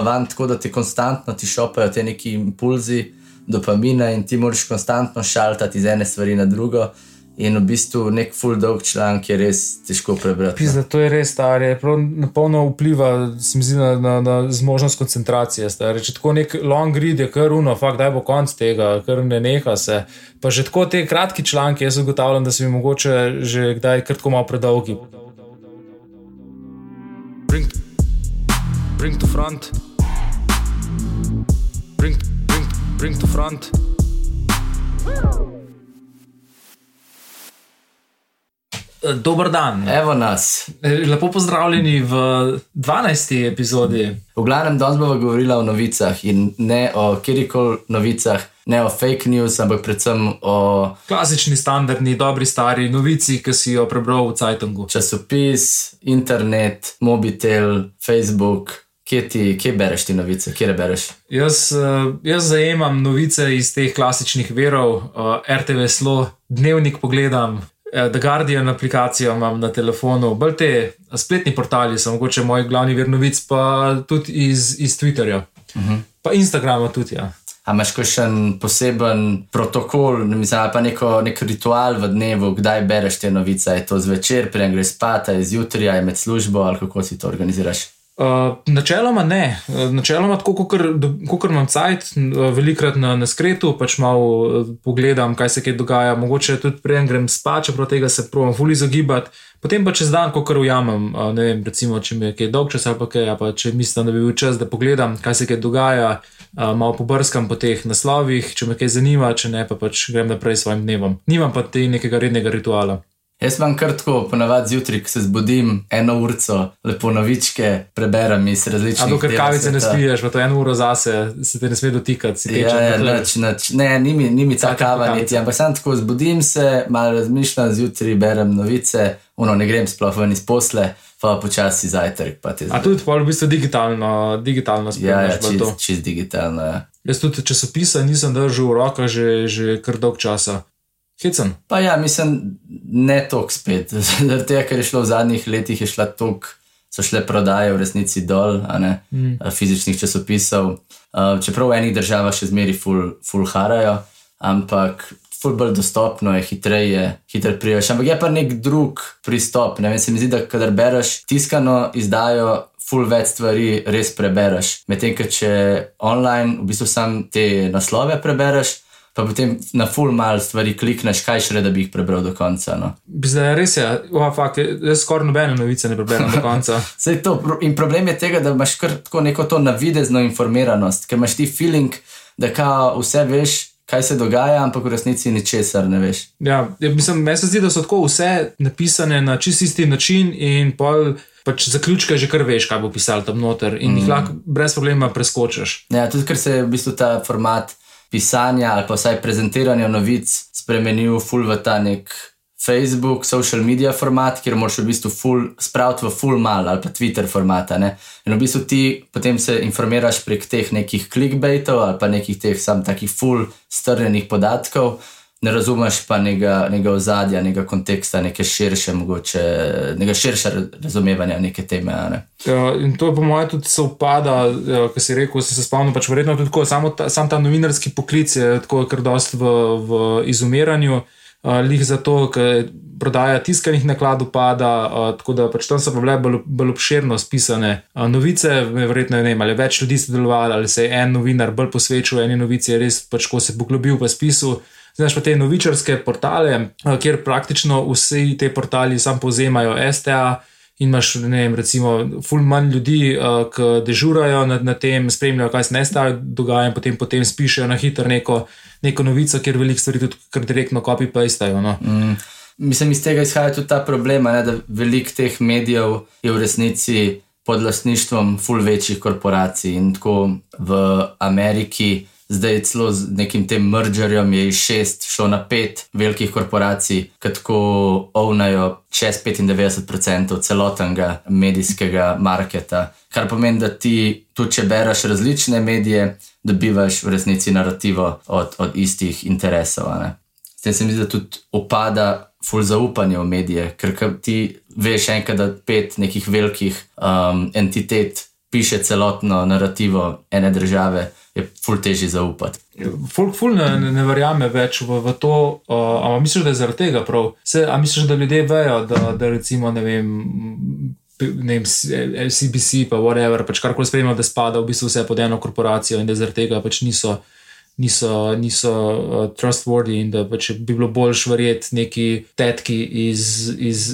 van tako, da ti konstantno ti šopajo te neki impulzi, dopamina in ti moraš konstantno šaltati iz ene stvari na drugo. In v bistvu nek full dog članek je res težko prebrati. Pizda, to je res staro, na polno vpliva zdi, na, na, na zmožnost koncentracije. Stare. Če tako nek long read je kar uno, fakt, daj bo konc tega, kar ne neha se. Pa že tako te kratki članki, jaz ugotavljam, da so mi mogoče že kdaj kratko malo predolgi. Bring, bring to front. Bring, to front. Eh, Dober dan. Evo nas. Eh, lepo pozdravljeni v 12. epizodi. V glavnem, danes bomo govorili o novicah in ne o kjerkoli novicah, ne o fake news, ampak predvsem o klasični, standardni, dobri, stari novici, ki si jo prebral v Cajtungu. Časopis, internet, mobitel, Facebook. Kje, ti, kje bereš te novice, kje bereš? Jaz, eh, jaz zajemam novice iz teh klasičnih verov, RTV Slo, dnevnik pogledam, The Guardian aplikacijo imam na telefonu, bolj te spletni portali so mogoče moj glavni vir novic, pa tudi iz, iz Twitterja, uh mhm. -huh. pa Instagrama tudi. Ja. A imaš še en poseben protokol, ne mislim, pa neko, nek ritual v dnevu, kdaj bereš te novice? Je to zvečer, prej greš spat, izjutraj, je med službo ali kako si to organiziraš? Uh, načeloma ne, uh, načeloma tako, kot imam cajt, uh, velikrat na, na skretu, pač malo uh, pogledam, kaj se kaj dogaja. Mogoče tudi prej grem spat, čeprav tega se pravim, fully izogibati. Potem pa čez dan, ko kar ujamem, uh, ne vem, recimo, če mi je kaj dolg čas ali pa kaj, pa če mislim, da bi bil čas, da pogledam, kaj se kaj dogaja, uh, malo pobrskam po teh naslovih, če me kaj zanima, če ne, pa pač grem naprej s svojim dnevom. Nimam pa te nekega rednega rituala. Jaz vam kratko, ponavadi zjutraj, ko se zbudim, eno urco, lepo novičke preberem iz različnih stvari. Ampak kavice ne spiješ, pa to eno uro zase se te ne sme dotikati. Ja, ja, nač, nač. Ne, ni mi, ni mi ta kava niti, ampak sam tako zbudim se, malo razmišljam, zjutraj berem novice, uno ne grem sploh ven iz posle. Pa počasi zajtrk. A tudi v bistvu digitalno, digitalno spet. Ja, ja čist, čist digitalno. Ja. Jaz tudi časopisa nisem držal v rokah že, že kar dolg časa. Hecen. Pa ja, mislim, ne toliko spet. Zaradi tega, ker je šlo v zadnjih letih, je šla toliko, so šle prodaje v resnici dol, ne, mm. fizičnih časopisov. Čeprav v enih državah še zmeri full, full harajo, ampak ful bolj dostopno je, hitreje, hitreje priješ. Ampak je pa nek drug pristop. Ne vem, se mi zdi, da kadar bereš tiskano izdajo. Ful več stvari res prebereš. Medtem, če online v bistvu samo te naslove prebereš, pa potem na full mal stvari klikneš, kaj še le, da bi jih prebral do konca. No. Zdaj, res je, oh, fuck, jaz skoraj nobene novice ne preberem do konca. to, in problem je tega, da imaš kar tako neko to navidezno informiranost, ker imaš ti feeling, da vse veš. Kaj se dogaja, ampak v resnici ničesar ne veš. Ja, ja mislim, meni se zdi, da so tako vse napisane na čist isti način, in pol pač zaključka že kar veš, kaj bo pisal tam noter, in mm. jih lahko brez problema preskočiš. Ja, tudi ker se je v bistvu ta format pisanja ali pa vsaj prezentiranja novic spremenil ful v ta nek Facebook, social media format, kjer moraš v bistvu ful, spraviti v full mal ali pa Twitter formata. Ne? In v bistvu ti potem se informiraš prek teh nekih clickbaitov ali pa nekih teh sam takih full strnjenih podatkov ne razumeš pa njega ozadja, njega konteksta, neke širše, mogoče, neka širša razumevanja neke teme. Ne? Ja, in to je po mojem tudi se upada, ja, kar si rekel, se spomnim, pač verjetno tudi tako, samo ta, sam ta novinarski poklic je tako kar dost v, v izumiranju. Uh, lih zato, ker prodaja tiskanih nakladov pada, uh, tako da pač tam so bile bolj, bolj obširno spisane uh, novice. Verjetno ne vem, ali več ljudi sodelovalo, ali se je en novinar bolj posvečal eni novici, res pač ko se poglobil v spisu. Znaš pa te novičarske portale, eh, kjer praktično vsi te portali sam povzemajo STA. In imaš, ne vem, recimo, ful manj ljudi, uh, ki dežurajo nad, nad tem, spremljajo, kaj se ne stavi, dogaja, in potem, potem spišejo na hitro neko, neko novico, kjer veliko stvari tudi kar direktno copy-pastejo. No. Mm. Mislim, iz tega izhaja tudi ta problem, ne, da veliko teh medijev je v resnici pod lastništvom ful večjih korporacij. In tako v Ameriki zdaj celo z nekim tem mergerjem je iz šest šlo na pet velikih korporacij, ki tako ovnajo čez 95% celotnega medijskega marketa. Kar pomeni, da ti, tudi če bereš različne medije, dobivaš v resnici narativo od, od istih interesov. S tem se mi zdi, da tudi opada ful zaupanje v medije, ker ti veš enkrat, da pet nekih velikih um, entitet piše celotno narativo ene države, je ful težje zaupati. Folk ful ne, ne, ne verjame več v, v to, uh, ampak misliš, da je zaradi tega prav. Se, a misliš, da ljudje vejo, da, da recimo ne vem. Ne vem, CBC, pa whatever, pač karkoli spremljajo, da spada v bistvu vse pod eno korporacijo in da zaradi tega pač niso, niso, niso uh, trustworthy in da pač bi bilo bolj verjeti neki tetki iz, iz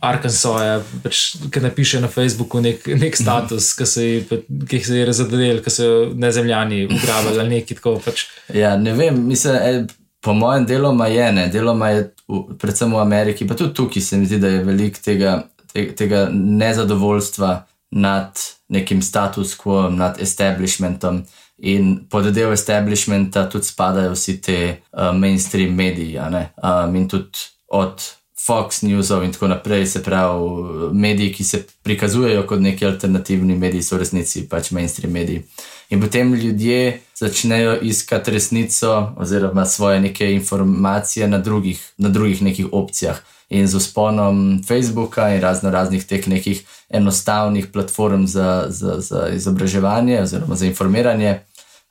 Arkansasa, pač, ki napiše na Facebooku nek, nek status, ki se je razdelil, ki so nezemljani ugrabili ali nekaj tako. Pač. Ja, ne vem, mislim, e, po mojem deloma je ne, deloma je v, predvsem v Ameriki, pa tudi tukaj se mi zdi, da je veliko tega, te, tega nezadovoljstva nad nekim status quo, nad establishmentom. In pod del establishmenta tudi spadajo vsi te uh, mainstream mediji, um, in tudi od Fox Newsov in tako naprej, se pravi, mediji, ki se prikazujejo kot neki alternativni mediji, so v resnici pač mainstream mediji. In potem ljudje začnejo iskati resnico oziroma svoje neke informacije na drugih, na drugih nekih opcijah. In z usponom Facebooka in razno raznih teh nekih enostavnih platform za, za, za izobraževanje oziroma za informiranje,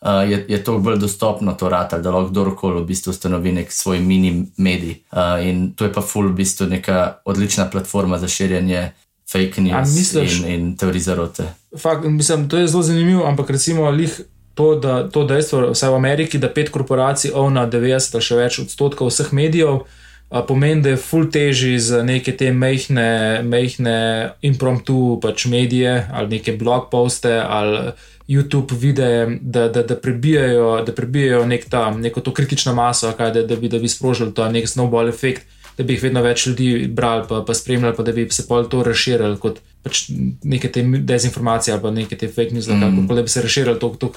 uh, je, je to bolj dostopno, to rata, da lahko kdorkoli v bistvu ustanovi nek svoj mini medij. Uh, in to je pa full v bistvu neka odlična platforma za širjenje fake news misliš, in, in teorij zarote. Fakt, mislim, to je zelo zanimivo, ampak recimo lih. To, da, to dejstvo, vsaj v Ameriki, da pet korporacij ovna 90 ali še več odstotkov vseh medijev, a, pomeni, da je full teži za neke te mehne, mehne impromptu pač medije ali neke blog poste ali YouTube videe, da, da, da prebijajo, da prebijajo nek ta, neko to kritično maso, kaj, da, da, bi, da bi sprožili ta nek snowball efekt, da bi jih vedno več ljudi brali, pa, pa spremljali, pa da bi se pol to razširili kot pač neke te dezinformacije ali pa neke te fake news, mm. da bi se razširili to. to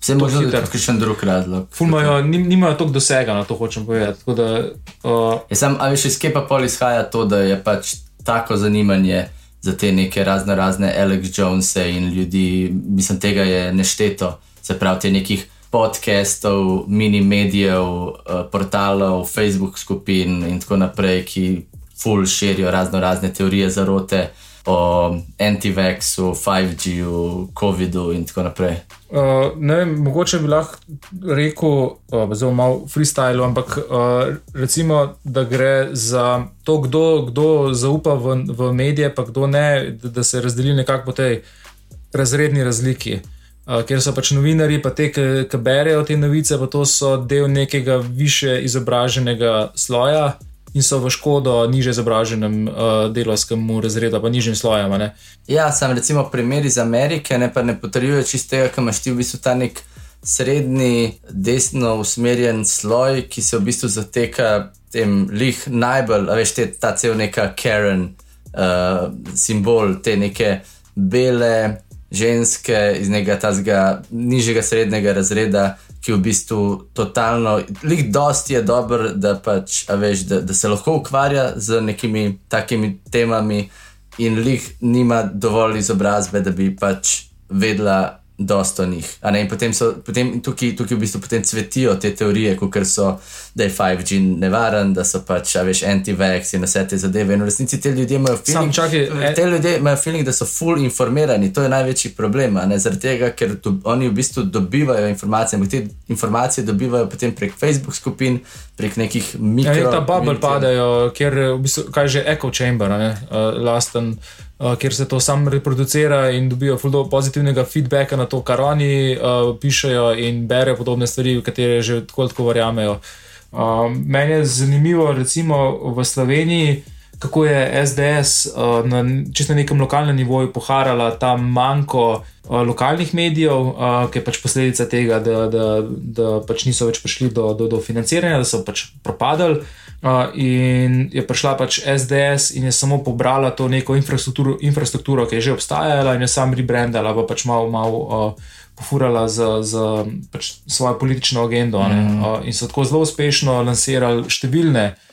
Vse možno je tudi še en drug razlog. Fulmajo, nimajo toliko dosega na to, hočem povedati. Da, uh, ja, sam, a veš, iz kje pa pol izhaja to, da je pač tako zanimanje za te neke razno razne Alex Jonese in ljudi, mislim, tega je nešteto, se pravi, te nekih podcastov, mini medijev, eh, portalov, Facebook skupin in tako naprej, ki full širijo razno razne teorije zarote o anti-vaxu, 5G-u, COVID-u in tako naprej. Uh, ne vem, mogoče bi lahko rekel, uh, zelo malo freestyle, ampak uh, recimo, da gre za to, kdo, kdo zaupa v, v medije, pa kdo ne, da, da se razdeli nekako po tej razredni razliki. Uh, ker so pač novinari, pa te, ki berejo te novice, pa to so del nekega više izobraženega sloja in so v škodo niže izobraženem uh, delovskemu razredu, pa nižjim slojem. Ja, sem recimo primer iz Amerike, ne pa ne potrjuje čistega, kam imaš ti v bistvu ta nek srednji, desno usmerjen sloj, ki se v bistvu zateka tem lih najbolj, veš, te, ta cel neka Karen uh, simbol, te neke bele ženske iz nekega tazga nižjega srednjega razreda ki v bistvu totalno, lik dosti je dober, da, pač, veš, da, da se lahko ukvarja z nekimi takimi temami, in lik nima dovolj izobrazbe, da bi pač vedela dosto njih. Potem, so, potem tukaj, tukaj v bistvu cvetijo te teorije, kot so, da je 5G nevaren, da so pač, veš, anti-vax in vse te zadeve. In v resnici te ljudje imajo feeling, čaki, e... te ljudje imajo feeling, da so full informirani. To je največji problem, zaradi tega, ker do, oni v bistvu dobivajo informacije, ampak te informacije dobivajo potem prek Facebook skupin, prek nekih mikro. Ja, ta bubble padajo, ker v bistvu, kaj že echo chamber, ne, uh, lasten. Uh, ker se to sam reproducira in dobijo fuldo pozitivnega feedbacka na to, kar oni uh, pišejo in berejo podobne stvari, v katere že tako tako verjamejo. Uh, meni je zanimivo, recimo v Sloveniji, kako je SDS uh, na čisto nekem lokalnem nivoju poharala ta manjko uh, lokalnih medijev, uh, ki je pač posledica tega, da, da, da pač niso več prišli do, do, do financiranja, da so pač propadali. Uh, in je prišla pač SDS in je samo pobrala to neko infrastrukturo, infrastrukturo ki je že obstajala, in je sam rebrandala, pa pač malo mal, uh, pofurala z, z pač svojo politično agendo. Mm. Uh, in so tako zelo uspešno lansirali številne. Uh,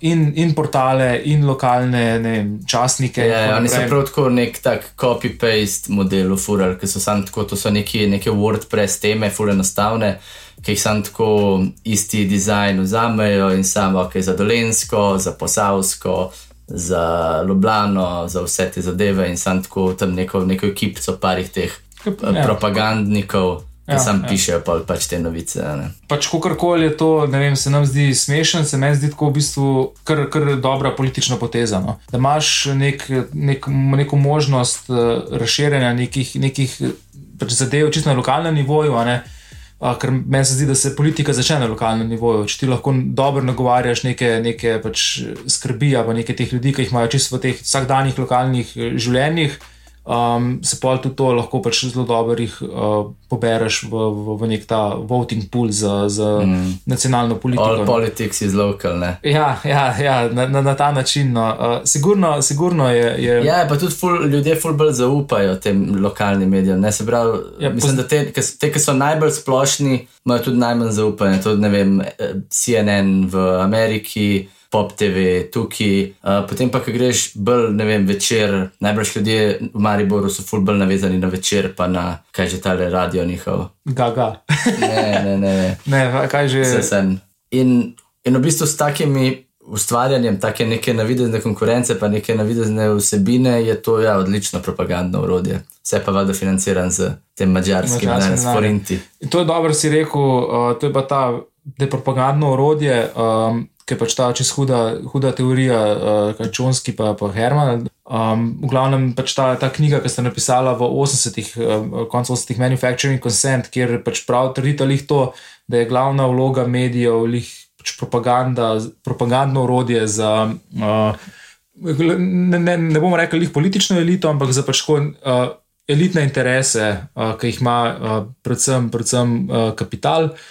in, in portale, in lokalne ne, časnike. Ja, oni so prav tako nek tak copy-paste model, ufurali, ki so samo tako, to so neki, neke WordPress teme, fure enostavne ki jih samo tako isti dizajn vzamejo in samo, je za Dolensko, za Posavsko, za Ljubljano, za vse te zadeve in sam tako tam neko, neko ekipo parih teh ja. propagandnikov. Ja, sam ja. pišejo pa, pač te novice. Pač, Kakorkoli je to, vem, se nam zdi smešen, se meni zdi tako v bistvu kar, kar dobra politična poteza. No? Da imaš nek, nek, neko možnost uh, razširjanja nekih, nekih pač zadev, čisto na lokalnem nivoju. Uh, ker meni se zdi, da se politika začne na lokalnem nivoju. Če ti lahko dobro nagovarjaš neke, neke pač skrbi ali nekaj teh ljudi, ki jih imajo čisto v teh vsakdanjih lokalnih eh, življenjih um, se pa tudi to lahko pač zelo dobro uh, pobereš v, v, v nek ta voting pool za, za mm. nacionalno politiko. All politics is local. Ne? Ja, ja, ja na, na, na ta način. No. Uh, sigurno, sigurno je, je. Ja, pa tudi ful, ljudje ful bolj zaupajo tem lokalnim medijem. Ne? Se pravi, ja, mislim, da te, te, ki so najbolj splošni, imajo tudi najmanj zaupanja. Tudi, ne vem, eh, CNN v Ameriki pop TV, tukaj. Uh, potem pa, ko greš bolj, ne vem, večer, najbrž ljudje v Mariboru so ful bolj navezani na večer, pa na kaj že tale radio njihov. Gaga. ne, ne, ne. ne kaj že je. In, in v bistvu s takimi. Ustvarjanjem take neke navidezne konkurence, pa neke navidezne vsebine, je to ja, odlično propagandno urodje. Vse pa vada financiran z tem mačarskim denarjem, s forinti. To je dobro, si rekel, uh, to je pa ta propagandno urodje. Um, je pač ta čez huda, huda teorija, uh, kaj Čonski pa, pa Herman. Um, v glavnem pač ta, ta knjiga, ki ste napisala v 80-ih, uh, koncu 80-ih, Manufacturing Consent, kjer pač prav trdite lih to, da je glavna vloga medijev lih pač propaganda, propagandno urodje za. Uh, Ne, ne, ne bomo rekli politično elito, ampak za pač uh, elitne interese, uh, ki jih ima uh, predvsem, predvsem uh, kapital. Uh,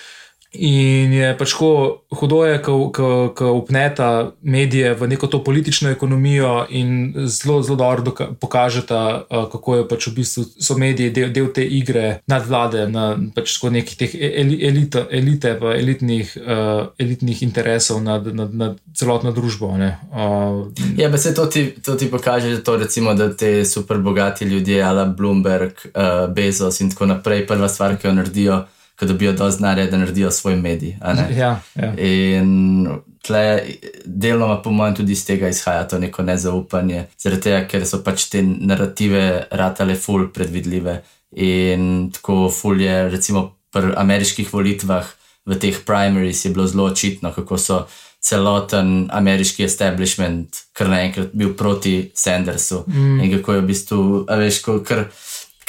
In je pač tako hudo, ko upneta medije v neko to politično ekonomijo in zelo, zelo dobro pokažeta, kako je pač v bistvu so mediji del, del te igre nadvlade, na pač nekih teh elite, elite pa elitnih, uh, elitnih interesov nad, nad, nad celotno družbo. Uh, ja, pa se to ti, to ti pokaže, to, recimo, da te super bogati ljudje, ala Bloomberg, uh, Bezos in tako naprej, prva stvar, ki jo naredijo ko dobijo dovolj znanja, da naredijo svoj medij. Ja, ja. In tle, deloma, po mojem, tudi iz tega izhaja to neko nezaupanje, zaradi tega, ker so pač te narative ratale ful predvidljive. In tako ful je, recimo, pri ameriških volitvah v teh primaries je bilo zelo očitno, kako so. Celoten ameriški establishment, kar naenkrat bil proti Sandersu, mm. in kako je v bistvu, veš, kar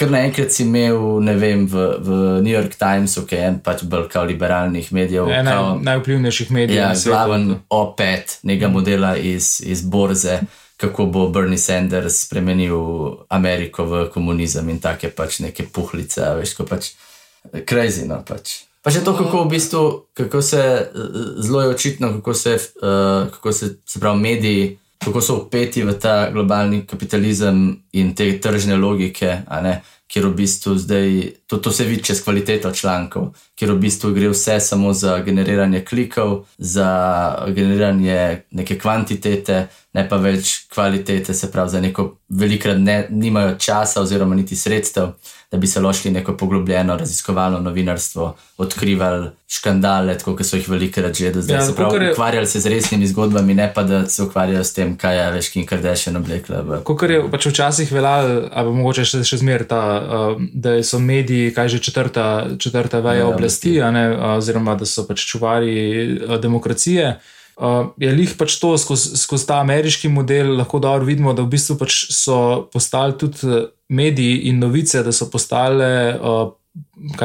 Ker naenkrat si imel, ne vem, v, v New York Timesu, ki je en pač bolj kao liberalnih medijev. En naj, najvplivnejših medijev. Ja, glaven opet nekega modela iz, iz borze, kako bo Bernie Sanders spremenil Ameriko v komunizem in take pač neke puhlice, veš, ko pač krajzino pač. Pa še to, kako v bistvu, kako se zelo je očitno, kako se, uh, kako se, se pravi, mediji kako so upeti v ta globalni kapitalizem in te tržne logike, kjer v bistvu zdaj, to, to se vidi čez kvaliteto člankov, kjer v bistvu gre vse samo za generiranje klikov, za generiranje neke kvantitete, ne pa več kvalitete, se pravi, za neko velikrat ne, nimajo časa oziroma niti sredstev da bi se lošli neko poglobljeno raziskovalno novinarstvo, odkrivali škandale, kot so jih velikrat že do zdaj. Ja, se pravi, je... ukvarjali se z resnimi zgodbami, ne pa da se ukvarjajo s tem, kaj je veš, ki kar deše oblekla. Kot je pač včasih veljalo, ali mogoče še, še zmer ta, uh, da so mediji, kaj že četrta, četrta veja ja, oblasti, ne, oziroma da so pač čuvari uh, demokracije. Uh, je lih pač to skozi skoz ta ameriški model, lahko dobro vidimo, da v bistvu pač so postali tudi eh, mediji in novice, da so postale uh,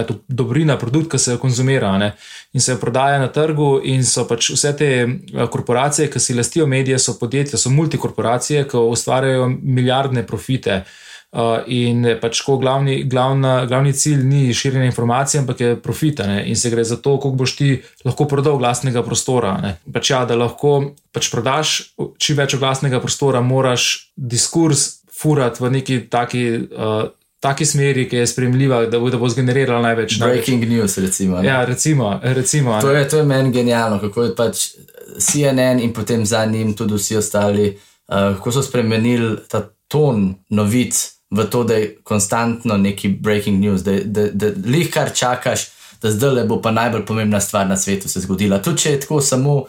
to dobrina, produkt, ki se jo konzumira ne? in se jo prodaja na trgu. In so pač vse te korporacije, ki si lastijo medije, so podjetja, so multikorporacije, ki ustvarjajo milijardne profite. Uh, in pač ko glavni, glavna, glavni cilj ni širjenje informacij, ampak je profit. Ne? In se gre za to, koliko boš ti lahko prodal glasnega prostora. Pač ja, da lahko pač prodaš čim več glasnega prostora, moraš diskurs furati v neki taki. Uh, Taki smeri, ki je spremljiva, da bo, bo zgenerirala največ. Breaking največ. news, recimo. Ja, recimo, recimo to, je, to je meni genialno, kako je pač CNN in potem za njim tudi vsi ostali, uh, kako so spremenili ta ton novic, v to, da je konstantno neki breaking news, da, da, da, da lih kar čakaš, da zdaj le bo pa najbolj pomembna stvar na svetu se zgodila. Tudi če je tako samo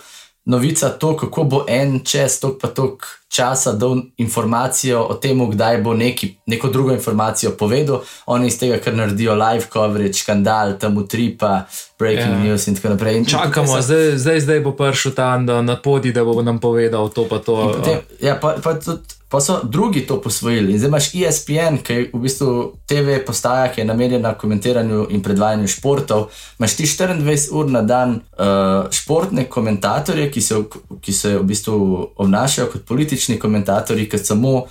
novica to, kako bo en čez tok pa tok časa dal informacijo o tem, kdaj bo neki, neko drugo informacijo povedal. Oni iz tega, kar naredijo live coverage, škandal, tam utripa, breaking yeah. news in tako naprej. In Čakamo, so... zdaj, zdaj, zdaj bo prišel tam na podi, da bo nam povedal to pa to. Potem, ja, pa, pa tudi pa so drugi to posvojili. In zdaj imaš ESPN, ki je v bistvu TV postaja, ki je namenjena komentiranju in predvajanju športov. Imáš ti 24 ur na dan uh, športne komentatorje, ki se, ki se v bistvu obnašajo kot politični komentatorji, ki samo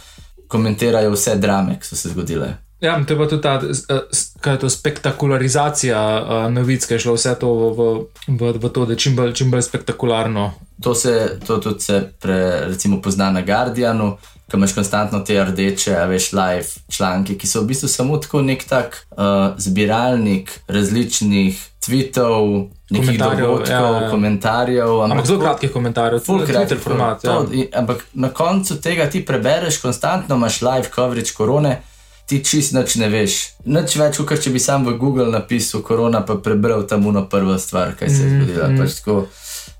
komentirajo vse drame, ki so se zgodile. Ja, to je pa tudi ta uh, to spektakularizacija uh, novic, ki je šlo vse to v, v, v to, da je čim bolj, čim bolj spektakularno. To se to tudi se pre, recimo, pozna na Guardianu ki imaš konstantno te rdeče, veš, live članke, ki so v bistvu samo tako nek tak uh, zbiralnik različnih tweetov, nekih dogodkov, ja, ja. komentarjev. Ampak, ampak zelo kratkih komentarjev, zelo kratek format. To, ja. in, ampak na koncu tega ti prebereš, konstantno imaš live coverage korone. Ti čist noč ne veš. Noč več, kot če bi sam v Google napisal korona, pa prebral tam uno prvo stvar, kaj se je mm, zgodilo. Mm. Pač tako,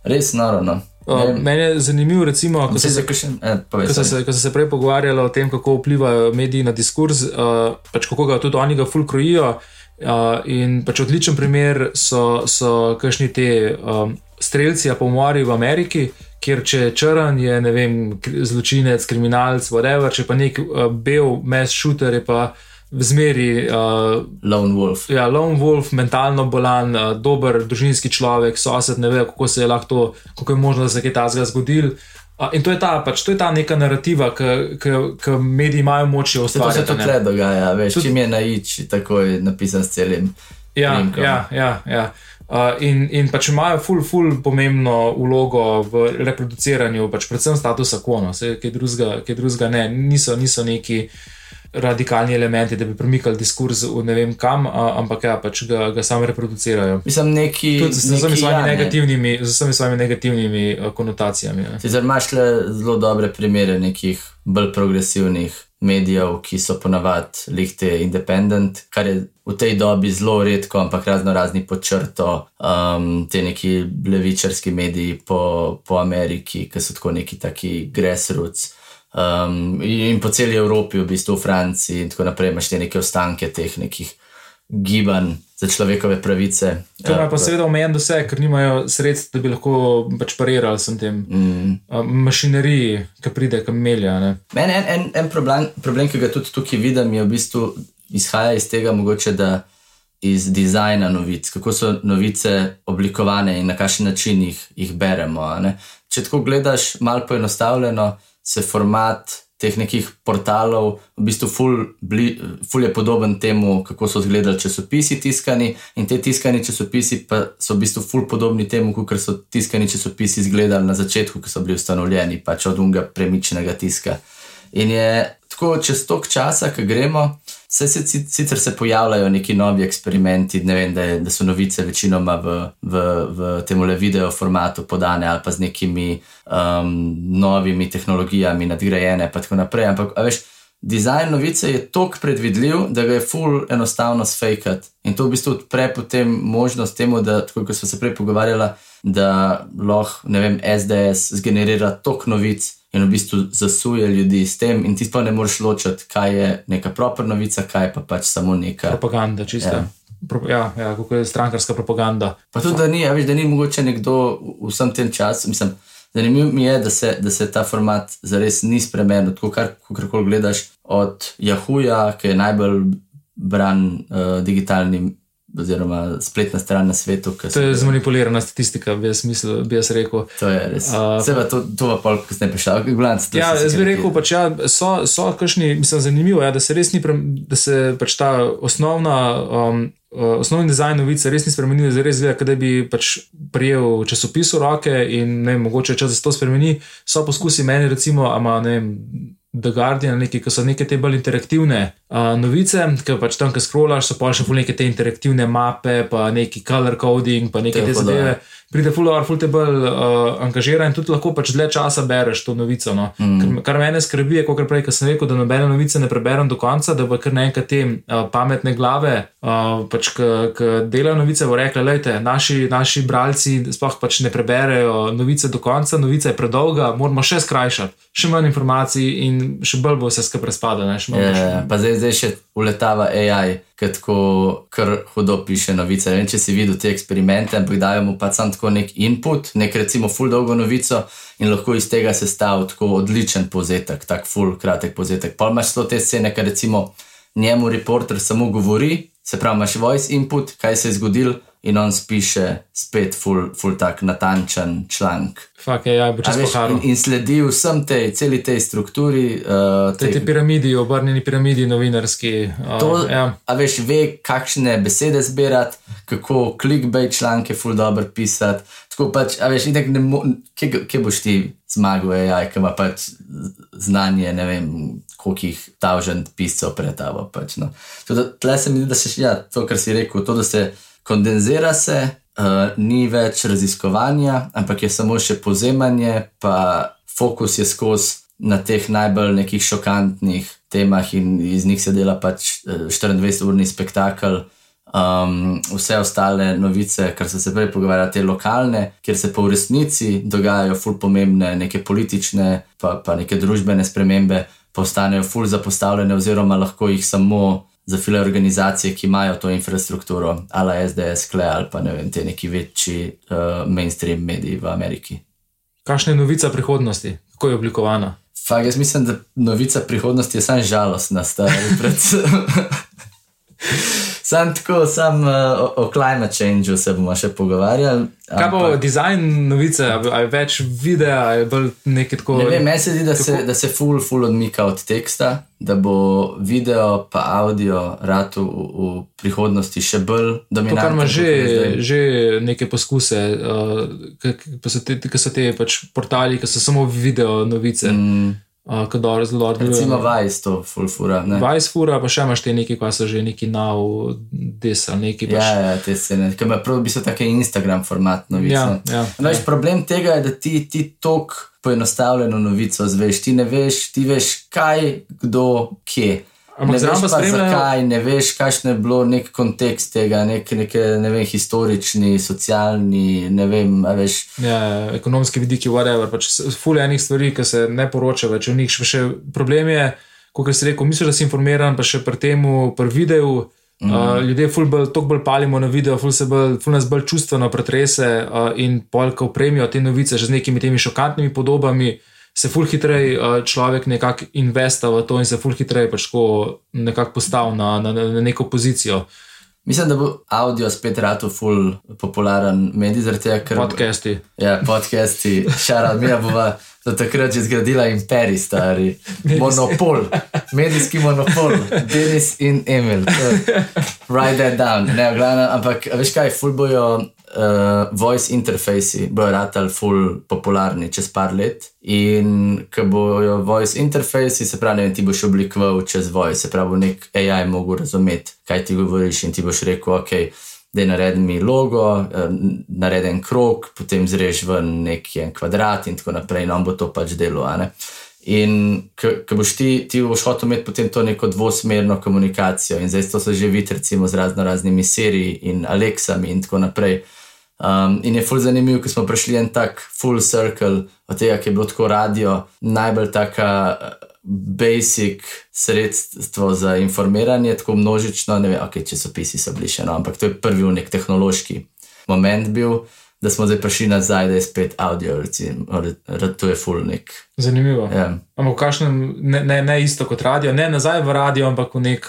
res noro. No. Uh, Mene je zanimivo, recimo, ko, se, eh, ko, so se, ko so se prej pogovarjali o tem, kako vplivajo mediji na diskurs, uh, pač kako ga tudi oni ga fulkrojijo. Uh, in pač odličen primer so, so kakšni te um, streljci, pomori v Ameriki, kjer če je črn, je ne vem, zločinec, kriminalec, whatever, če pa nek uh, bel mes šuter je pa zmeri. Uh, lone Wolf. Ja, Lone Wolf, mentalno bolan, uh, dober družinski človek, sosed ne ve, kako se je lahko, kako je možno, da se je kaj takega zgodil. Uh, in to je, ta, pač, to je ta neka narativa, ki mediji imajo moč ustvarjati. To se tudi le dogaja, veš, tudi... čim je na ič, tako je napisan s celim. Ja, ja, ja, ja. Uh, in, in pač imajo ful, ful pomembno vlogo v reproduciranju, pač predvsem statusa kono, kaj drugega ne, niso, niso neki radikalni elementi, da bi premikali diskurs v ne vem kam, ampak ja, pač ga, ga sami reproducirajo. Mislim, neki, Tudi z vsemi svojimi ja, negativnimi, ne. negativnimi konotacijami. Ja. Sicer imaš zelo dobre primere nekih bolj progresivnih. Medijev, ki so ponavadi lihte independent, kar je v tej dobi zelo redko, ampak razno razni počrto, um, te neki levičarski mediji po, po Ameriki, ki so tako neki taki grassroots. Um, in po celi Evropi, v bistvu v Franciji, in tako naprej, imaš te neke ostanke teh nekih gibanj za človekove pravice. To ima pa seveda omejen doseg, ker nimajo sredstev, da bi lahko pač parirali s tem mm. mašineriji, ki pride, ki melja. Meni en, en, en problem, problem, ki ga tudi tukaj vidim, je v bistvu izhaja iz tega, mogoče da. Iz dizajna novic, kako so novice oblikovane in na kakšen način jih, jih beremo. Če tako gledaš, malo poenostavljeno, se format teh nekih portalov v bistvu ful, ful je podoben temu, kako so izgledali časopisi tiskani, in te tiskani časopisi pa so v bistvu ful podobni temu, kot so tiskani časopisi izgledali na začetku, ko so bili ustanovljeni, pač od unga premičnega tiska. In je tako čez tok časa, ki gremo, se, se, sicer se pojavljajo neki novi eksperimenti, ne vem, da, je, da so novice večinoma v, v, v tem video formatu podane ali pa z nekimi um, novimi tehnologijami nadgrajene, pa tako naprej. Ampak, veš, dizajn novice je tako predvidljiv, da ga je full enostavno sfejkati. In to v bistvu odpre potem možnost temu, da, tako kot smo se prej pogovarjali, da lahko, ne vem, SDS zgenerira tok novic in v bistvu zasuje ljudi s tem, in ti pa ne moreš ločiti, kaj je neka proper novica, kaj pa pač samo neka propaganda, čisto. Ja. Pro, ja, ja, kako je strankarska propaganda. Pa tudi, da ni, ja, veš, da ni mogoče nekdo v vsem tem času. Mislim, zanimivo mi je, da se, da se ta format zares ni spremenil. Tako kar koli gledaš od Yahooja, ki je najbolj bran uh, digitalni oziroma spletna stran na svetu. To je zmanipulirana statistika, bi jaz, mislil, bi jaz rekel. To je res. Uh, Seba, to, to pa pol, kasneje prišel, gledaj. Ja, jaz bi rekel, pač, ja, so, so kakšni, mislim, zanimivo ja, da se res ni, pre, da se pač ta osnovna. Um, Osnovni dizajn novice res ni spremenil, zdaj res zgleda, da bi pač prijel časopis v roke in ne, mogoče če se to spremeni. So poskusi meni, recimo, ama, ne vem, The Guardian, neki, ki so neke te bolj interaktivne Uh, novice, ki pač tam, ki scrollaš, so pa še neke te interaktivne mape, pa neki color coding, pa neke te zadeve. Pride fuler, ful te bolj uh, angažira in tudi lahko pač dlje časa bereš to novico. No. Mm. Kar, kar mene skrbi, je, kot prej, ko sem rekel, da nobene novice ne preberem do konca, da bo kar nekaj te uh, pametne glave, uh, pač, ki delajo novice, bo rekla, lejte, naši, naši bralci sploh pač ne preberejo novice do konca, novica je predolga, moramo še skrajšati še manj informacij in še bolj bo vse skupaj razpadlo. Ja, ja, pa zdaj, zdaj še uletava AI, ki tako kar hudo piše novice. Ne vem, če si videl te eksperimente, ampak dajo mu pa sam tako nek input, nek recimo full dolgo novico in lahko iz tega sestavlja tako odličen povzetek, tak full kratek povzetek. Pa imaš to te scene, ker recimo njemu reporter samo govori, se pravi, imaš voice input, kaj se je zgodilo in on spiše spet ful, ful tak natančen članek. Fak, ja, veš, in, in sledi vsem tej, celi tej strukturi. Uh, te, te piramidi, obrnjeni piramidi, novinarski. Uh, to, ja. A veš, ve, kakšne besede zbirati, kako clickbait članke ful dobro pisati. Tako pač, a veš, ne, kje, kje boš ti zmagal, AI, ki ima pač znanje, ne vem, koliko jih tavžen piscev pred tabo. Pač, no. Tle se mi zdi, da se, ja, to, kar si rekel, to, da se kondenzira se, uh, ni več raziskovanja, ampak je samo še pozemanje, pa fokus je skozi na teh najbolj nekih šokantnih temah in iz njih se dela pač 24-urni eh, spektakel. Um, vse ostale novice, kar so se prej pogovarjali, te lokalne, kjer se pa v resnici dogajajo ful pomembne, neke politične, pa, pa neke družbene spremembe, postanejo ful zapostavljene, oziroma lahko jih samo za file organizacije, ki imajo to infrastrukturo, ali SDS, KLE ali pa ne vem, te neki večji uh, mainstream mediji v Ameriki. Kakšna je novica prihodnosti, kako je oblikovana? Fak, jaz mislim, da novica prihodnosti je samo žalostna, stari predvsem. Sam tako, sam uh, o, o climate changeu se bomo še pogovarjali. Kaj bo dizajn novice, ali več videa, ali bolj nekaj tako? Ne vem, meni se zdi, da, se, da se full, full odmika od teksta, da bo video pa audio ratu v, v prihodnosti še bolj dominanten. To, kar ima že, že neke poskuse, uh, ki so te, so te pač portali, ki so samo video novice. Mm ki dobro zelo dobro deluje. Recimo Vice to fulfura. Vice fura, pa še imaš te neki, pa so že neki nav desa, neki pač. Ja, ja, te scene, ki ima prav v bistvu take Instagram format novice. Ja, ja, no, ja. Problem tega je, da ti, ti tok poenostavljeno novico zveš, ti ne veš, ti veš kaj, kdo, kje. Ampak ne veš pa spremljajo... zakaj, ne veš, kakšen je bilo nek kontekst tega, nek, neke, ne vem, historični, socialni, ne vem, veš. Ja, ekonomski vidiki, whatever, pač fulje enih stvari, ki se ne poroča več o njih. Še, še problem je, kot si rekel, misliš, da si informiran, pa še pri tem, pri videu. Mm. Uh, ljudje bolj, toliko bolj palimo na video, ful, bolj, ful nas bolj čustveno pretrese uh, in polka opremijo te novice že z nekimi temi šokantnimi podobami se ful hitreje uh, človek nekako investa v to in se ful hitreje pač nekako postavi na, na, na neko pozicijo. Mislim, da bo audio spet rado ful popularen medij, zaradi tega, ker. Podcasti. Ja, podcasti, šara, mi bova do takrat že zgradila imperij, stari. Monopol, medijski monopol, Denis in Emil. Write that down. Ne, glavno, ampak veš kaj, ful bojo uh, voice interfejsi bojo ratali ful popularni čez par let. In ko bojo voice interfejsi, se pravi, ne, ti boš oblikoval čez voice, se pravi, nek AI mogo razumeti, kaj ti govoriš in ti boš rekel, ok. Da je naredil mi logo, eh, naredil krok, potem zrež v neki kvadrat, in tako naprej, in on bo to pač delo. In ko boš ti, ti boš hotel imeti potem to neko dvosmerno komunikacijo, in zdaj to se že vidi, recimo, z razno raznimi seriji in Alexami in tako naprej. Um, in je fully zanimivo, ker smo prišli en tak full circle od tega, ki je bilo tako radio, najbolj taka uh, basic sredstvo za informiranje, tako množično, ne vem, ok, časopisi so bili še eno, ampak to je prvi unik tehnološki moment bil. Da smo zdaj prišli nazaj, da je spet audio, recimo, da to je fulnik. Zanimivo. Ja. Ampak, kakšno, ne, ne, ne isto kot radio, ne nazaj v radio, ampak v nek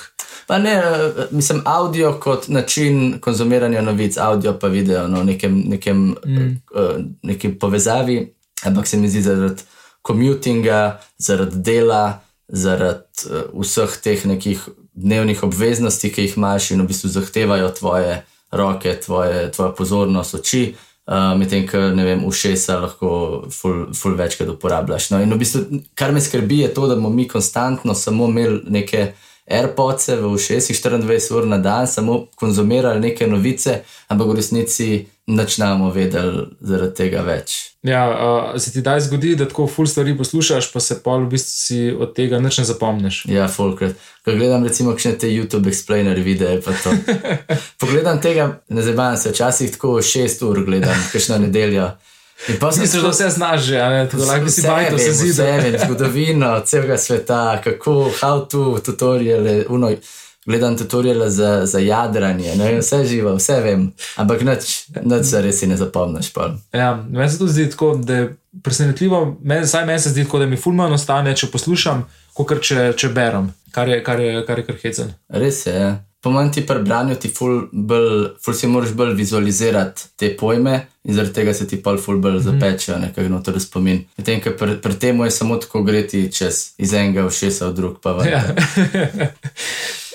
Pa ne, mislim, audio kot način konzumiranja novic, audio pa video, no, nekem, nekem, mm. uh, nekem povezavi, ampak se mi zdi zaradi commutinga, zaradi dela, zaradi uh, vseh teh nekih dnevnih obveznosti, ki jih imaš in v bistvu zahtevajo tvoje roke, tvoje, tvoje pozornost, oči. Uh, Medtem, ker ne vem, ušesa lahko ful, ful večkrat uporabljaš. No, in v bistvu, kar me skrbi, je to, da bomo mi konstantno samo imeli neke AirPods v ušesih 24 ur na dan, samo konzumirali neke novice, ampak v resnici načnemo vedeli zaradi tega več. Ja, uh, se ti daj zgodi, da tako full stvari poslušaš, pa se pa v bistvu si od tega nič ne zapomniš. Ja, fulkrat. Ko gledam, recimo, kakšne te YouTube explainer videe, pa to. Pogledam tega, ne zabavam se, včasih tako 6 ur gledam, kakšno nedeljo. Misliš, da vse znaš, že, tako lahko si da se zdi. Vse vem, zgodovino celega sveta, kako, how to, tutoriale, uno. Gledam tutoriale za, za jadranje, ne, vse živo, vse vem, ampak noč se res ne zapomniš. Ja, meni se to zdi tako, da je presenetljivo, meni, saj meni se zdi tako, da mi fulmano ostane, če poslušam, kot če, če berem, kar je kar, je, kar, je kar hecen. Res je. Ja. Pomen ti pri branju, ti ful, bolj, ful si moraš bolj vizualizirati te pojme in zaradi tega se ti pol ful bolj zapečejo, nekako no, to spomin. Medtem, ker pri, pri tem je samo tako greti čez iz enega v šesa v drug, pa ja.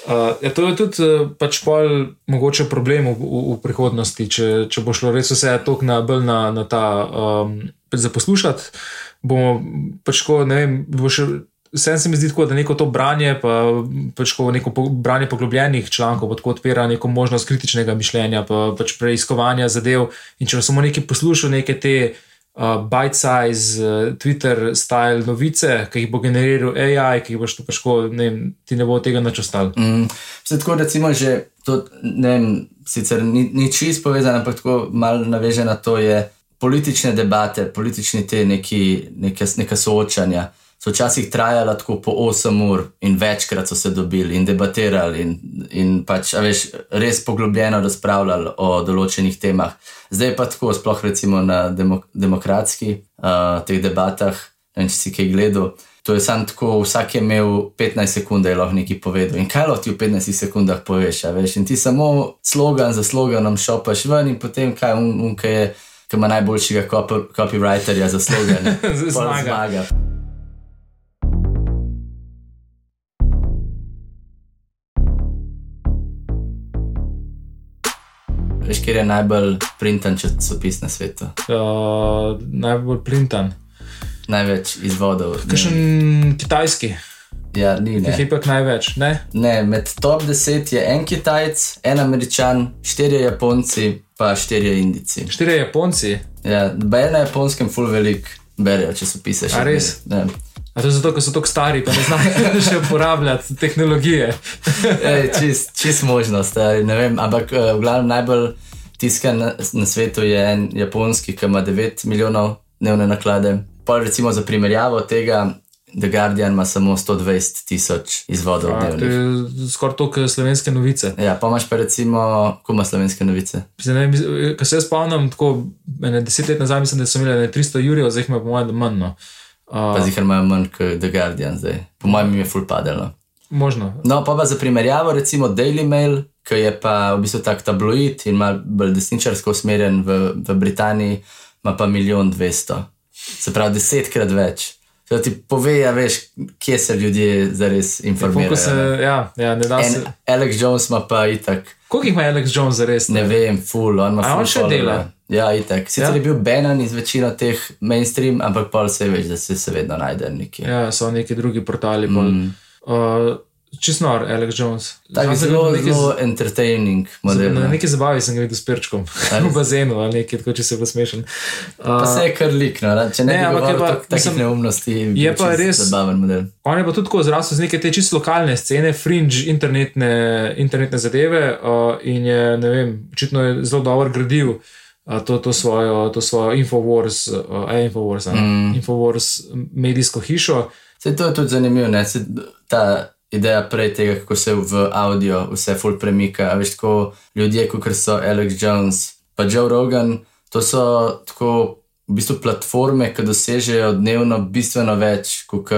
Uh, ja, to je tudi uh, pač pol mogoče problem v, v, v prihodnosti, če, če bo šlo res vse tako na, na, na ta um, zaposlušati. Bomo pač, ko, ne vem, bo še Vsem se mi zdi tako, da neko to branje, pa pač neko po, branje poglobljenih člankov, pa tako odpira neko možnost kritičnega mišljenja, pa pač preiskovanja zadev. In če samo nekaj poslušal, neke te uh, bite-size, uh, Twitter-style novice, ki jih bo generiral AI, ki jih boš tu pač, ne vem, ti ne bo tega načostal. Mm. Vse tako, recimo, že to, ne vem, sicer ni, ni čist povezano, ampak tako malo naveže na to je politične debate, politični te neki, neke, neka soočanja so včasih trajala tako po 8 ur in večkrat so se dobili in debatirali in, in pač, veš, res poglobljeno razpravljali o določenih temah. Zdaj pa tako, sploh recimo na demok demokratskih uh, teh debatah, ne vem, če si kaj gledal. To je samo tako, vsak je imel 15 sekund, je lahko nekaj povedal. In kaj lahko ti v 15 sekundah poveš, veš? In ti samo slogan za sloganom šopaš ven in potem kaj unke je, ki ima najboljšega copywriterja za slogan. zmaga. zmaga. Veš, kje je najbolj printan časopis na svetu? Uh, najbolj printan. Največ izvodov. Kakšen kitajski? Ja, ni. Kaj je pa največ? Ne? ne, med top 10 je en Kitajec, en Američan, štirje Japonci, pa štirje Indici. Štirje Japonci? Ja, bej na japonskem full velik berijo časopise. A res? Ne. A to je zato, ker so tako stari, pa ne znajo še uporabljati tehnologije. čist, čist možnost. Ne vem, ampak uh, v glavnem najbolj tiskan na, na svetu je en japonski, ki ima 9 milijonov dnevne naklade. Pa recimo za primerjavo tega. The Guardian ima samo 120 tisoč izvodov. A, to je skoraj toliko slovenske novice. Ja, pa imaš pa recimo, ko imaš slovenske novice. Ker se jaz spomnim, tako deset let nazaj, mislim, da so imeli 300 jurjev, zdaj jih ima po mojem manj. No. Uh, pa zihar imajo manj kot The Guardian, zdaj. po mojem, je full padalo. Možno. No, pa, pa za primerjavo, recimo Daily Mail, ki je pa v bistvu tak tabloid in malo bolj desničarsko usmerjen v, v Britaniji, ima pa milijon dvesto. Se pravi, desetkrat več. Da ti pove, ja, veš, kje se ljudje zares informirajo. Se, ja, ja, se... Alex Jones ima pa itak. Koliko ima Alex Jones zares? Ne, ne vem, full, on ima full. On še dela. Ja, itak. Sicer ja. je bil banan iz večino teh mainstream, ampak pa vse veš, da se, se vedno najde nekje. Ja, so neki drugi portali. Mm. Uh, Čisto nor, Alex Jones. Tak, zelo, zelo, zelo entertaining model. Na neki zabavi sem ga videl s perčkom, v bazenu ali nekaj, tako če se bo smešen. Uh, pa se je kar lik, no, če ne, ne ampak je pa tako neumnosti. Je pa res zabaven model. On je pa tudi tako zrasel z neke te čisto lokalne scene, fringe internetne, internetne zadeve uh, in je, ne vem, očitno je zelo dobro gradil to, to svojo, to svojo Infowars, uh, Infowars, mm. Infowars medijsko hišo. Se to je tudi zanimivo, ne? Se ta ideja prej tega, kako se v audio vse ful premika. Veš, tako ljudje, kot so Alex Jones, pa Joe Rogan, to so tako v bistvu platforme, ki dosežejo dnevno bistveno več kot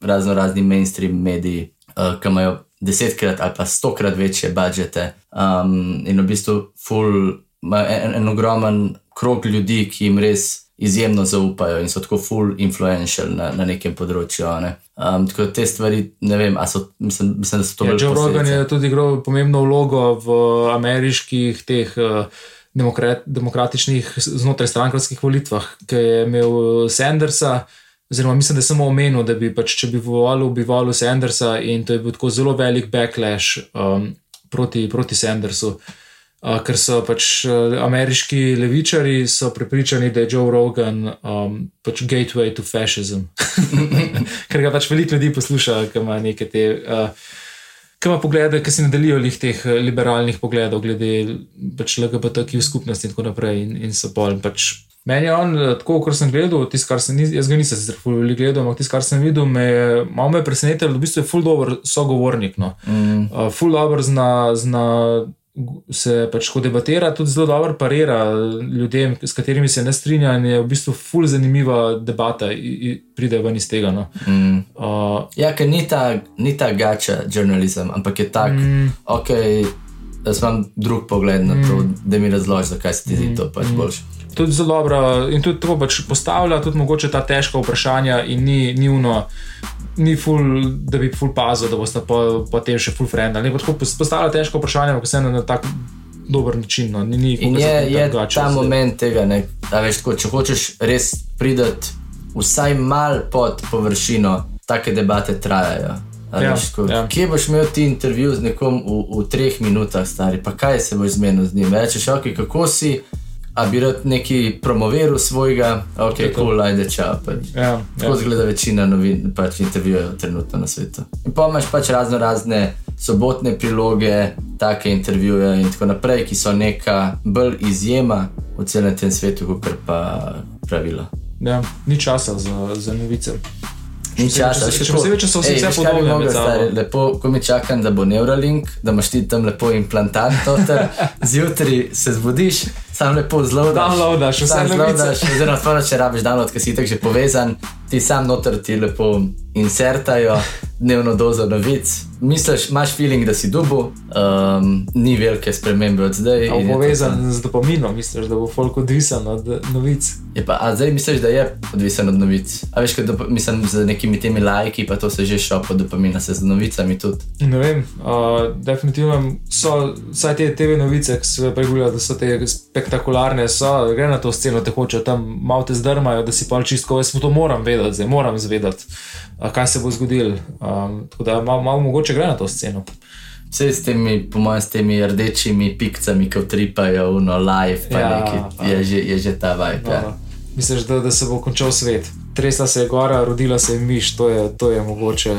razno razni mainstream mediji, uh, ki imajo desetkrat ali pa stokrat večje budžete um, in v bistvu ful en, en ogromen krog ljudi, ki jim res izjemno zaupajo in so tako full influential na, na nekem področju. Ne. Um, tako te stvari, ne vem, so, mislim, mislim, da so to. Ja, Joe Rogan je tudi igral pomembno vlogo v ameriških teh. Uh, Demokrat, demokratičnih znotraj strankarskih volitvah, ki je imel Sandersa, oziroma mislim, da sem omenil, da bi pač, če bi volil, bi volil Sandersa in to je bil tako zelo velik backlash um, proti, proti Sandersu. Uh, ker so pač uh, ameriški levičari prepričani, da je Joe Rogan um, pač gateway to fascism. ker ga pač veliko ljudi posluša, ki ima neke te. Uh, Kaj ima poglede, ki se ne delijo lih teh liberalnih pogledov, glede pač LGBT-kih skupnosti in tako naprej, in, in so bolj pač Meni je on, eh, tako kot sem gledal, tis, sem, jaz ga nisem zelo veliko gledal, ampak tisto, kar sem videl, me je malo me presenetilo, da v bistvu je full dobro sogovornik. No. Mm. Uh, full dobro zna, zna se pač ko debatira, tudi zelo dobro parira ljudem, s katerimi se ne strinja in je v bistvu full zanimiva debata, in pride ven iz tega. No. Mm. Uh, ja, ker ni ta, ni ta gača žurnalizem, ampak je tak, mm. ok. Jaz imam drug pogled na to, mm. da mi razložiš, zakaj se ti zdi mm. to pač mm. boljše tudi zelo dobro in tudi to pač postavlja, tudi mogoče ta težka vprašanja in ni, ni uno. Ni ful, da bi ful pazil, da boste potem še ful friend. Ne bo postavljal težko vprašanje, ampak se na tak dober način. No. Ni, ni je, je ta zdaj. moment tega, da veš, tako, če hočeš res prideti vsaj mal pod površino, take debate trajajo. Ja, veš, ko, ja. Kje boš imel ti intervju z nekom v, v treh minutah, stari, pa kaj se boš zmenil z njim? Rečeš, okay, kako si a bi rad neki promoviral svojega, ok, cool, ajde čau. Pač. Ja, Tako ja. zgleda večina novin, pač intervjujejo trenutno na svetu. In pa imaš pač razno razne sobotne priloge, take intervjuje in tako naprej, ki so neka bolj izjema v celem tem svetu, kot pa pravila. Ja, ni časa za, za novice. Ni časa, še posebej, če so vsi vse podobni. Lepo, ko mi čakam, da bo Neuralink, da imaš ti tam lepo implantat, zjutraj se zbudiš, sam lepo zlodaš. Downloadaš, vse zlodaš. Oziroma, če rabiš download, ker si tako že povezan, ti sam noter ti lepo insertajo dnevno dozo novic. Misliš, imaš feeling, da si dubu, um, ni velike spremembe od zdaj. Je povezan z dopaminom, misliš, da bo folk odvisen od novic. Je pa, a zdaj misliš, da je odvisen od novic. A veš, da mislim z nekimi temi lajki, pa to se že šopo dopamina, se z novicami tudi. Ne vem, uh, definitivno so vsaj te TV novice, ki se preguljajo, da so te spektakularne, so, gre na to sceno, te hočejo tam malo te zdrmajo, da si pa čistko, jaz to moram vedeti, zdaj moram zvedeti kaj se bo zgodilo. Um, tako da malo mal mogoče gre na to sceno. Vse s temi, po mojem, s temi rdečimi pikcami, ki utripajo v no live, pa ja, neki, je, že, je že ta vibe. Ja. No, Misliš, da, da se bo končal svet? Tresla se je gora, rodila se je miš, to je, to je mogoče.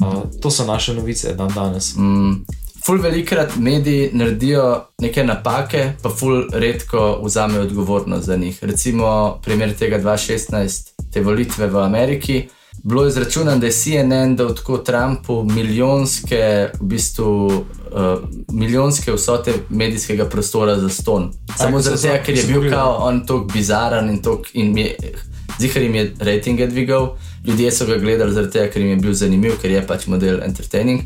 Uh, to so naše novice dan danes. Mm. Ful velikrat mediji naredijo neke napake, pa ful redko vzamejo odgovornost za njih. Recimo primer tega 2016, te volitve v Ameriki bilo izračunano, da je CNN dal tako Trumpu milijonske, v bistvu, uh, milijonske vsote medijskega prostora za ston. Samo zaradi tega, ker je bil kao on tako bizaren in tako in mi je. Zihar jim je rejtinge dvigal, ljudje so ga gledali zaradi tega, ker jim je bil zanimiv, ker je pač model entertaining.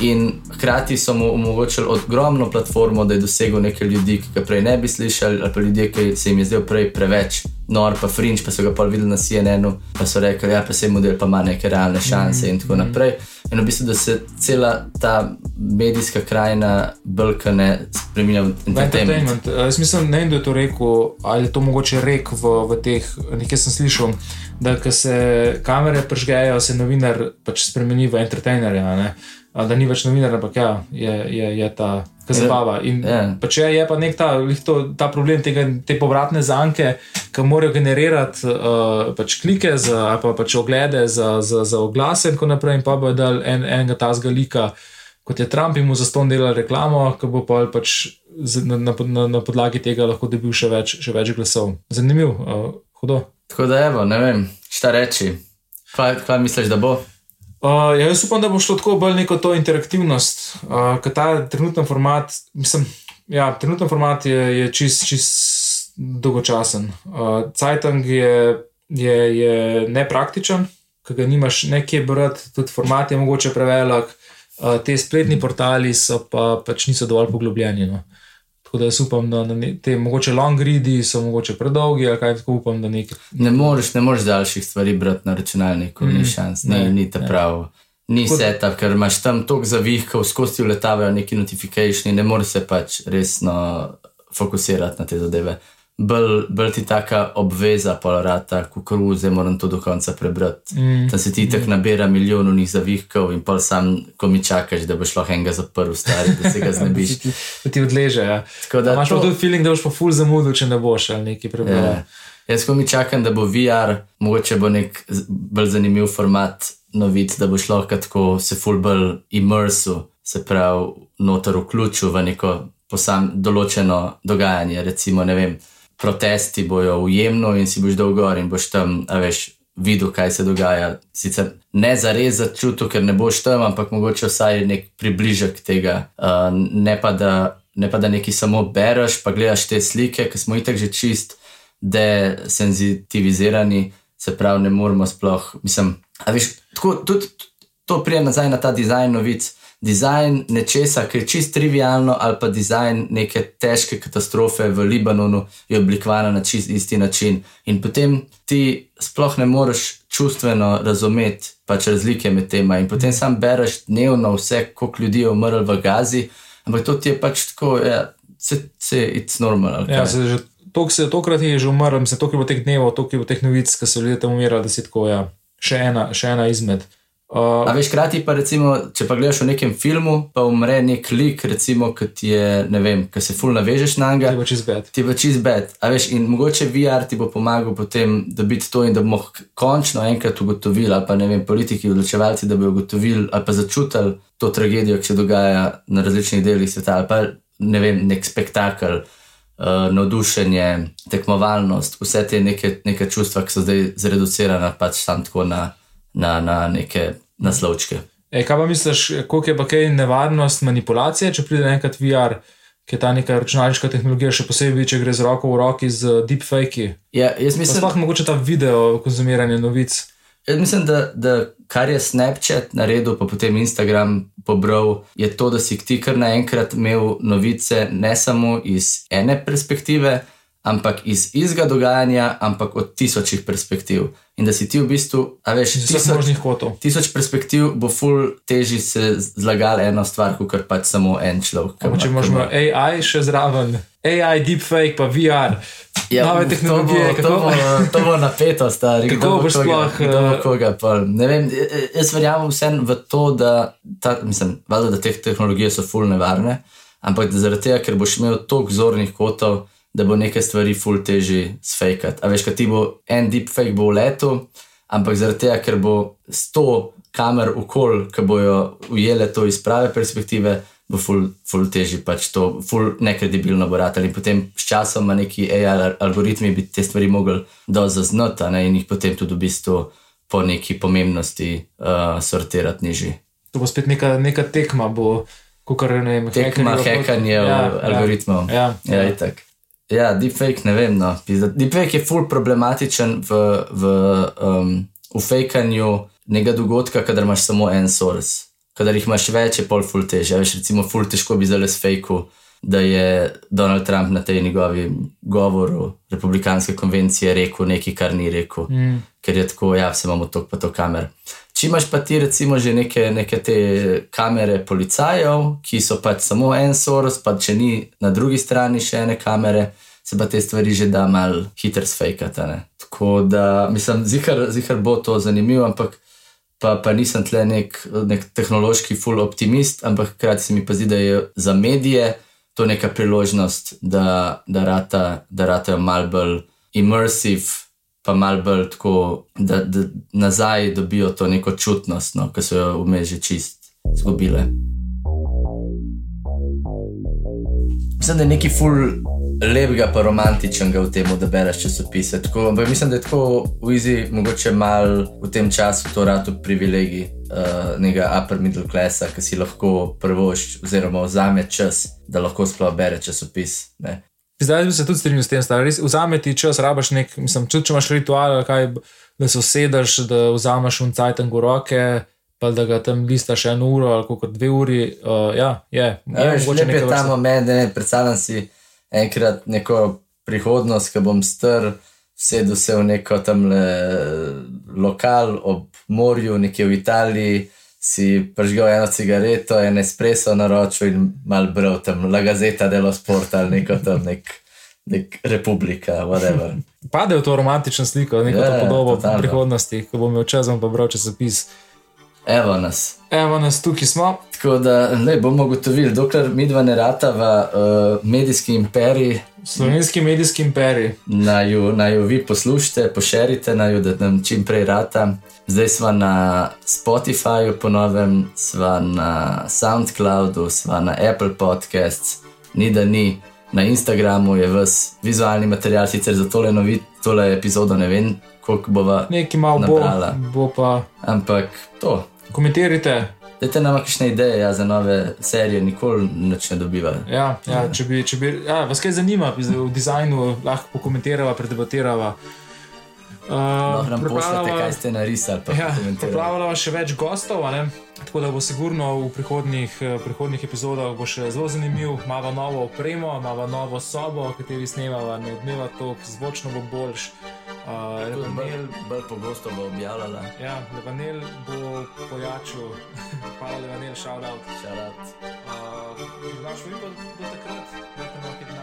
In hkrati so mu omogočili ogromno platformo, da je dosegel nekaj ljudi, ki ga prej ne bi slišali, ali pa ljudi, ki se jim je zdel prej preveč nor, pa fringe, pa so ga pa videli na CNN-u, pa so rekli, da ja, se model pa ima neke realne šanse mm, in tako mm. naprej. In v bistvu, da se cela ta medijska krajina brkane spremenja v entertainment. Uh, jaz mislim, ne vem, da je to rekel, ali je to mogoče rek v, v teh, nekaj sem slišal, da ko se kamere pržgejo, se novinar pač spremeni v entertainerja da ni več novinar, ampak ja, je, je, je ta zabava. In yeah. Ja. pa če je pa nek ta, to, ta problem tega, te povratne zanke, ki morajo generirati uh, pač klike za, ali pa pač oglede za, za, za oglase in tako naprej, in pa bo dal en, enega tazga lika. Kot je Trump mu za ston delal reklamo, ki bo pa pač na, na, na, na podlagi tega lahko dobil še več, še več glasov. Zanimivo, uh, hudo. Tako da, evo, ne vem, šta reči. Kaj, kaj misliš, da bo? Uh, ja, jaz upam, da bo šlo tako bolj neko to interaktivnost, uh, ker ta trenutni format, mislim, ja, trenutni format je, je čist, čist dolgočasen. Uh, Cajtang je, je, je nepraktičen, ker ga nimaš nekje brati, tudi format je mogoče prevelik, uh, te spletni portali so pa pač niso dovolj poglobljeni. No. Tako da jaz upam, da ne, te mogoče long readi so mogoče predolgi, ali kaj tako upam, da nekaj. Ne moreš, ne moreš daljših stvari brati na računalniku, mm, ni šans, ne, ne, ni ta ne. prav. Ni se ta, ker imaš tam toliko zavihkov, skozi letavajo neki notifikacije, ne moreš se pač resno fokusirati na te zadeve. Bolj, bolj ti taka obveza, polarata, kukuru, zdaj moram to do konca prebrati. Mm. Da se ti tako nabira milijonih zavihkov in pol sam, ko mi čakaš, da boš lahko enega zaprl, stari, da se ga znebiš. da ti odleže. Ja. Tako da imaš to... tudi feeling, da boš pa full zamudil, če ne boš ali nekaj prebral. Ja. Jaz, ko mi čakam, da bo VR, mogoče bo nek bolj zanimiv format novic, da boš lahko tako se full bolj immersiv, se pravi, notor vključil v neko posam določeno dogajanje, recimo, ne vem protesti bojo ujemno in si boš dol gor in boš tam, a veš, videl, kaj se dogaja. Sicer ne za res začutil, ker ne boš tam, ampak mogoče vsaj nek približek tega. Uh, ne, pa da, ne pa da nekaj samo bereš, pa gledaš te slike, ki smo itak že čist desenzitivizirani, se pravi, ne moramo sploh, mislim, a veš, tako, tudi to prije nazaj na ta dizajn novic dizajn nečesa, ki je čist trivialno, ali pa dizajn neke težke katastrofe v Libanonu, je oblikovan na čist isti način. In potem ti sploh ne moreš čustveno razumeti pač razlike med tema. In potem sam bereš dnevno vse, koliko ljudi je umrlo v Gazi, ampak to ti je pač tako, ja, se je it's normal. Ja, se že. To, se, tokrat je že umrl, se to, ki bo teh dnevov, to, ki bo teh novic, ki so ljudje tam umirali, da si tako, ja, še ena, še ena izmed. Uh, A veš, krati pa, recimo, če pa gledaš v nekem filmu, pa umre nek lik, recimo, ki ti je, ne vem, ki se ful navežeš na njega. Ti bo čez bed. Ti bo čez bed. A veš, in mogoče VR ti bo pomagal potem dobiti to in da bomo končno enkrat ugotovili, ali pa ne vem, politiki, odločevalci, da bi ugotovili ali pa začutili to tragedijo, ki se dogaja na različnih delih sveta, ali pa ne vem, nek spektakel. Uh, navdušenje, tekmovalnost, vse te neke, neke čustva, ki so zdaj zreducirane, pač samo tako na, na, na neke naslovčke. E, kaj pa misliš, koliko je pa kaj nevarnost manipulacije, če pride enkrat VR, ki je ta neka računalniška tehnologija, še posebej, če gre z roko v roki z deepfake? Ja, jaz mislim, da je mogoče ta video konzumiranje novic. Jaz mislim, da, da kar je Snapchat naredil, pa potem Instagram pobral, je to, da si ti kar naenkrat imel novice ne samo iz ene perspektive, ampak iz istega dogajanja, ampak od tisočih perspektiv. In da si ti v bistvu, a veš, iz tisoč možnih kotov. Tisoč perspektiv bo ful teži se zlagali eno stvar, kot pač samo en človek. Če možemo AI še zraven, AI, deepfake, pa VR. Ja, nove tehnologije, to bo, to bo, to bo napeto, stari. Kako boš sploh? Eh, koga, ne vem, jaz verjamem vsem v to, da, ta, mislim, valjda, da te tehnologije so ful nevarne, ampak zaradi tega, ker boš imel toliko zornih kotov, da bo neke stvari ful teži sfejkati. A veš, kaj ti bo en deepfake bo v letu, ampak zaradi tega, ker bo sto kamer okol, ki bojo ujele to iz prave perspektive, bo ful, ful teži pač to, ful nekredibilno bo. In potem s časom neki AI algoritmi bi te stvari mogli do zaznati ne, in jih potem tudi v bistvu po neki pomembnosti uh, sortirati nižji. To bo spet neka, neka tekma, bo. Kukar, ne, tekma, hekanje ja, ja, algoritmov. Ja, ja, ja. ja Ja, deepfake, ne vem. No. Deepfake je ful problematičen v, v, um, v fejkanju nekega dogodka, kadar imaš samo en source. Kadar jih imaš več, je pol ful teže. Ja, veš, recimo, ful težko bi zale s fejku, da je Donald Trump na tej njegovi govoru republikanske konvencije rekel nekaj, kar ni rekel, mm. ker je tako, ja, se imamo tok pa to kamer. Če imaš pa ti recimo že neke, neke te kamere policajev, ki so pač samo en soros, pa če ni na drugi strani še ene kamere, se pa te stvari že da mal hitro sfejkati. Tako da mislim, zihar, zihar bo to zanimivo, ampak pa, pa nisem tle nek, nek tehnološki full optimist, ampak hkrati se mi pa zdi, da je za medije to neka priložnost, da, da, rata, da ratajo mal bolj immersive pa malo bolj tako, da, da nazaj dobijo to neko čutnost, no, ki so jo vmes že čist izgubile. Mislim, da je nekaj ful lepega, pa romantičnega v tem, da bereš časopise. Tako, mislim, da je tako v Izi, mogoče malo v tem času to rado privilegij. Uh, Nega upper middle classa, ki si lahko prvoš, oziroma vzame čas, da lahko sploh bere časopis. Ne? Zdaj bi se tudi strinjal s tem, da res vzameti čas, rabaš nek, mislim, čut, če imaš ritual, kaj, da se usedeš, da vzameš un cajten v roke, pa da ga tam listaš eno uro ali kot dve uri. Uh, ja, je. Ja, je mogoče nekaj tam moment, ne predstavljam si enkrat neko prihodnost, ki bom strl. Sedel se v neko tam le lokal ob morju, nekje v Italiji, si prižgal eno cigareto, en espresso na roču in mal bral tam La Gazeta dello Sport ali neko tam nek nek republika, whatever. Pade v to romantično sliko, neko yeah, ja, podobo totalno. prihodnosti, ko bom imel čas, bom pa bral časopis. Evo nas. Evo nas, tukaj smo. Tako da le bomo ugotovili, dokler mi dva ne ratava uh, medijski imperij, Slovenski medijski imperij. naj ju, naj ju vi poslušate, pošerite naj ju, da nam čim prej rata. Zdaj smo na Spotifyju, ponovem, smo na SoundCloudu, smo na Apple Podcasts, ni da ni. Na Instagramu je ves vizualni material, sicer za tole, novi, tole epizodo ne vem, koliko bova, Nekaj malo bo, Nabrala. bo pa. ampak to. Komentirajte. Dajte nam kakšne ideje ja, za nove serije, nikoli nič ne dobivajo. Ja, ja, če bi, če bi ja, vas kaj zanima, bi v dizajnu lahko pokomentirava, predebatirava. Uh, Lahko nam pošljete, pripravljava- kaj ste narisali. Ja, pokomentirajte. pripravljamo še več gostov, ne? Tako da bo sigurno v prihodnih, eh, prihodnih epizodah bo še zelo zanimiv. Imamo novo opremo, imamo novo sobo, v kateri snemamo, ne odmeva to, zvočno bo boljš. Uh, Tudi Levanel, bolj, pogosto bo objavljala. ja, Levanel bo pojačal, hvala Levanel, shout out. Šarat. Uh, Drugač, mi pa do takrat, nekaj nekaj.